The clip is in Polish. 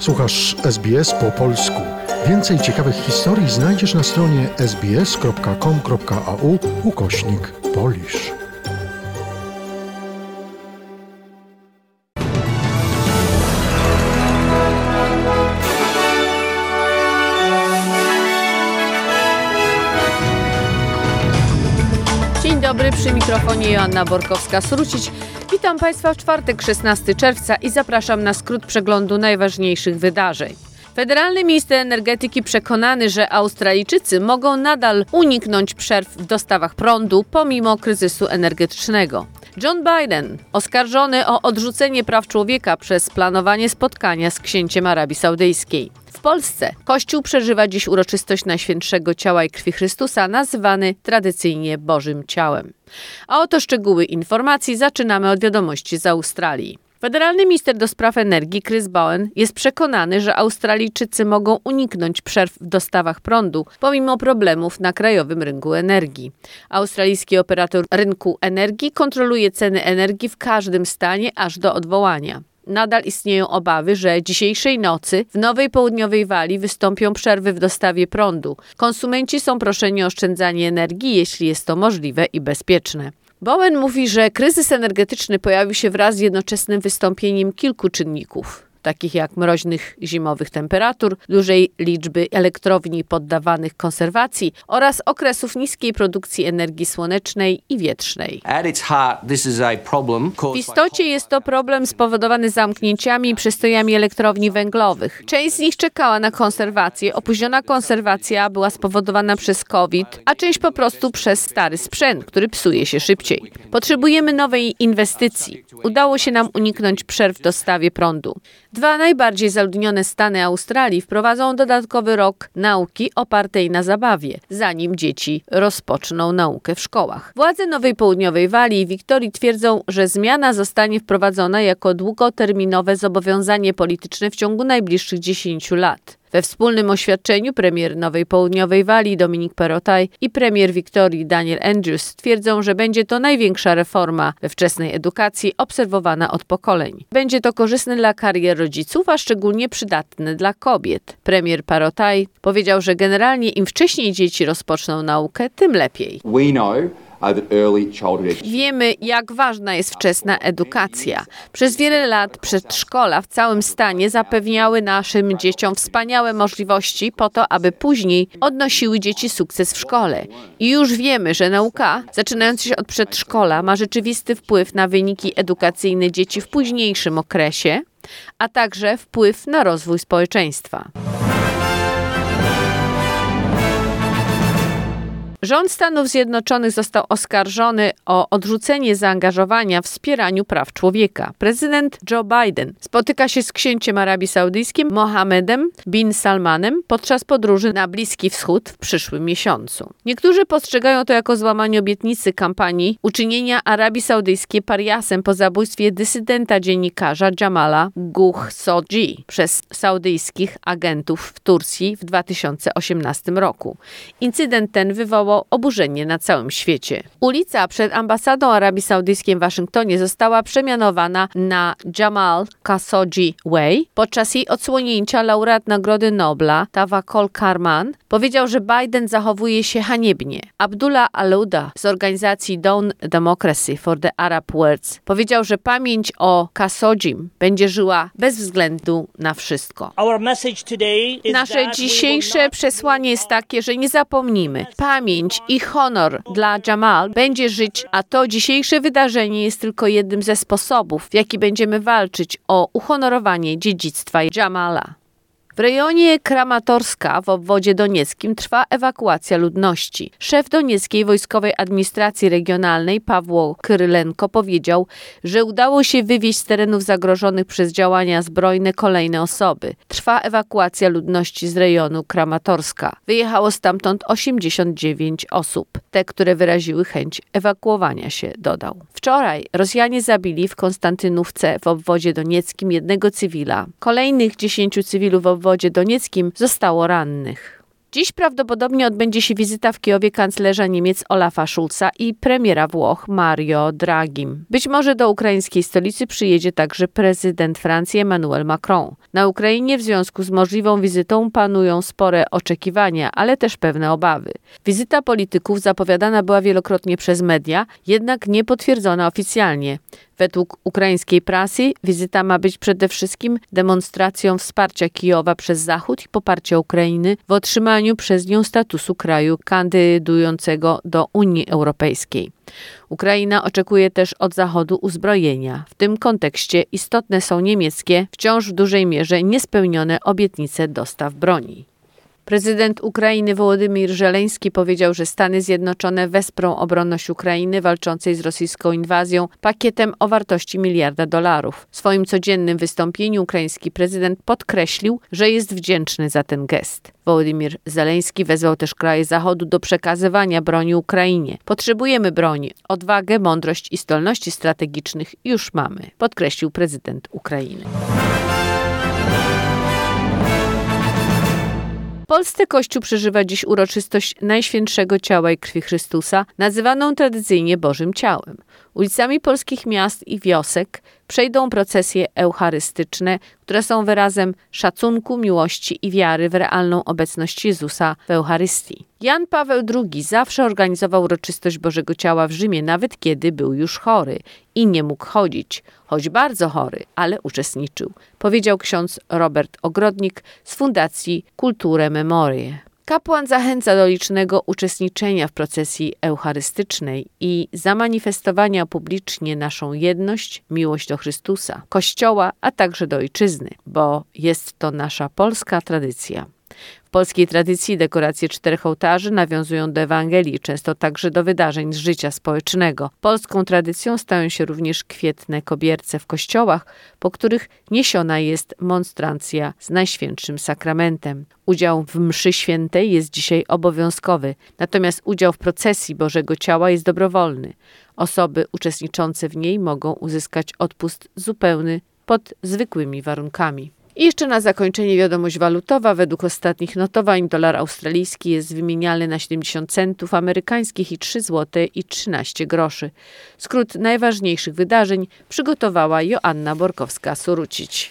Słuchasz SBS po polsku. Więcej ciekawych historii znajdziesz na stronie sbs.com.au ukośnik polisz. Dzień dobry, przy mikrofonie Joanna Borkowska-Srucić. Witam Państwa w czwartek 16 czerwca i zapraszam na skrót przeglądu najważniejszych wydarzeń. Federalny minister energetyki przekonany, że Australijczycy mogą nadal uniknąć przerw w dostawach prądu pomimo kryzysu energetycznego. John Biden, oskarżony o odrzucenie praw człowieka przez planowanie spotkania z księciem Arabii Saudyjskiej. W Polsce Kościół przeżywa dziś uroczystość Najświętszego Ciała i Krwi Chrystusa, nazywany tradycyjnie Bożym Ciałem. A oto szczegóły informacji zaczynamy od wiadomości z Australii. Federalny minister do spraw energii Chris Bowen jest przekonany, że Australijczycy mogą uniknąć przerw w dostawach prądu pomimo problemów na krajowym rynku energii. Australijski operator rynku energii kontroluje ceny energii w każdym stanie aż do odwołania. Nadal istnieją obawy, że dzisiejszej nocy w Nowej Południowej Walii wystąpią przerwy w dostawie prądu. Konsumenci są proszeni o oszczędzanie energii, jeśli jest to możliwe i bezpieczne. Bowen mówi, że kryzys energetyczny pojawił się wraz z jednoczesnym wystąpieniem kilku czynników takich jak mroźnych zimowych temperatur, dużej liczby elektrowni poddawanych konserwacji oraz okresów niskiej produkcji energii słonecznej i wietrznej. W istocie jest to problem spowodowany zamknięciami i przystojami elektrowni węglowych. Część z nich czekała na konserwację. Opóźniona konserwacja była spowodowana przez COVID, a część po prostu przez stary sprzęt, który psuje się szybciej. Potrzebujemy nowej inwestycji. Udało się nam uniknąć przerw w dostawie prądu. Dwa najbardziej zaludnione stany Australii wprowadzą dodatkowy rok nauki opartej na zabawie, zanim dzieci rozpoczną naukę w szkołach. Władze Nowej Południowej Walii i Wiktorii twierdzą, że zmiana zostanie wprowadzona jako długoterminowe zobowiązanie polityczne w ciągu najbliższych 10 lat. We wspólnym oświadczeniu premier Nowej Południowej Walii Dominik Perotaj i premier Wiktorii Daniel Andrews stwierdzą, że będzie to największa reforma we wczesnej edukacji obserwowana od pokoleń. Będzie to korzystne dla karier rodziców, a szczególnie przydatne dla kobiet. Premier Parotaj powiedział, że generalnie im wcześniej dzieci rozpoczną naukę, tym lepiej. We know Wiemy, jak ważna jest wczesna edukacja. Przez wiele lat przedszkola w całym stanie zapewniały naszym dzieciom wspaniałe możliwości po to, aby później odnosiły dzieci sukces w szkole. I już wiemy, że nauka, zaczynając się od przedszkola, ma rzeczywisty wpływ na wyniki edukacyjne dzieci w późniejszym okresie, a także wpływ na rozwój społeczeństwa. Rząd Stanów Zjednoczonych został oskarżony o odrzucenie zaangażowania w wspieraniu praw człowieka. Prezydent Joe Biden spotyka się z księciem Arabii Saudyjskim Mohammedem bin Salmanem podczas podróży na Bliski Wschód w przyszłym miesiącu. Niektórzy postrzegają to jako złamanie obietnicy kampanii uczynienia Arabii Saudyjskiej pariasem po zabójstwie dysydenta dziennikarza Jamala Guhsoji przez saudyjskich agentów w Turcji w 2018 roku. Incydent ten wywołał oburzenie na całym świecie. Ulica przed ambasadą Arabii Saudyjskiej w Waszyngtonie została przemianowana na Jamal Khashoggi Way. Podczas jej odsłonięcia laureat Nagrody Nobla Tawakol Karman powiedział, że Biden zachowuje się haniebnie. Abdullah Alouda z organizacji Dawn Democracy for the Arab World powiedział, że pamięć o Khashoggim będzie żyła bez względu na wszystko. Nasze dzisiejsze przesłanie jest takie, że nie zapomnimy. Pamięć pamięć i honor dla Jamal będzie żyć, a to dzisiejsze wydarzenie jest tylko jednym ze sposobów, w jaki będziemy walczyć o uhonorowanie dziedzictwa Jamala. W rejonie Kramatorska w obwodzie donieckim trwa ewakuacja ludności. Szef donieckiej wojskowej administracji regionalnej Pawło Krylenko powiedział, że udało się wywieźć z terenów zagrożonych przez działania zbrojne kolejne osoby. Trwa ewakuacja ludności z rejonu Kramatorska. Wyjechało stamtąd 89 osób. Te, które wyraziły chęć ewakuowania się, dodał. Wczoraj Rosjanie zabili w Konstantynówce w obwodzie donieckim jednego cywila. Kolejnych 10 cywilów w obwodzie donieckim zostało rannych. Dziś prawdopodobnie odbędzie się wizyta w Kijowie kanclerza Niemiec Olafa Schulza i premiera Włoch Mario Draghi. Być może do ukraińskiej stolicy przyjedzie także prezydent Francji Emmanuel Macron. Na Ukrainie w związku z możliwą wizytą panują spore oczekiwania, ale też pewne obawy. Wizyta polityków zapowiadana była wielokrotnie przez media, jednak nie potwierdzona oficjalnie. Według ukraińskiej prasy wizyta ma być przede wszystkim demonstracją wsparcia Kijowa przez Zachód i poparcia Ukrainy w otrzymaniu przez nią statusu kraju kandydującego do Unii Europejskiej. Ukraina oczekuje też od Zachodu uzbrojenia. W tym kontekście istotne są niemieckie, wciąż w dużej mierze niespełnione obietnice dostaw broni. Prezydent Ukrainy Wołodymyr Żeleński powiedział, że Stany Zjednoczone wesprą obronność Ukrainy walczącej z rosyjską inwazją pakietem o wartości miliarda dolarów. W swoim codziennym wystąpieniu ukraiński prezydent podkreślił, że jest wdzięczny za ten gest. Wołodymyr Zeleński wezwał też kraje Zachodu do przekazywania broni Ukrainie. Potrzebujemy broni. Odwagę, mądrość i zdolności strategicznych już mamy, podkreślił prezydent Ukrainy. Polsce Kościół przeżywa dziś uroczystość Najświętszego Ciała i Krwi Chrystusa, nazywaną tradycyjnie Bożym Ciałem. Ulicami polskich miast i wiosek przejdą procesje eucharystyczne, które są wyrazem szacunku, miłości i wiary w realną obecność Jezusa w Eucharystii. Jan Paweł II zawsze organizował uroczystość Bożego Ciała w Rzymie, nawet kiedy był już chory i nie mógł chodzić, choć bardzo chory, ale uczestniczył, powiedział ksiądz Robert Ogrodnik z Fundacji Kulturę Memorie. Kapłan zachęca do licznego uczestniczenia w procesji eucharystycznej i zamanifestowania publicznie naszą jedność, miłość do Chrystusa, Kościoła, a także do Ojczyzny, bo jest to nasza polska tradycja. W polskiej tradycji dekoracje czterech ołtarzy nawiązują do Ewangelii, często także do wydarzeń z życia społecznego. Polską tradycją stają się również kwietne kobierce w kościołach, po których niesiona jest monstrancja z Najświętszym Sakramentem. Udział w mszy świętej jest dzisiaj obowiązkowy, natomiast udział w procesji Bożego Ciała jest dobrowolny. Osoby uczestniczące w niej mogą uzyskać odpust zupełny pod zwykłymi warunkami. I jeszcze na zakończenie wiadomość walutowa. Według ostatnich notowań dolar australijski jest wymieniany na 70 centów amerykańskich i 3 zł i 13 groszy. Skrót najważniejszych wydarzeń przygotowała Joanna Borkowska-Surucić.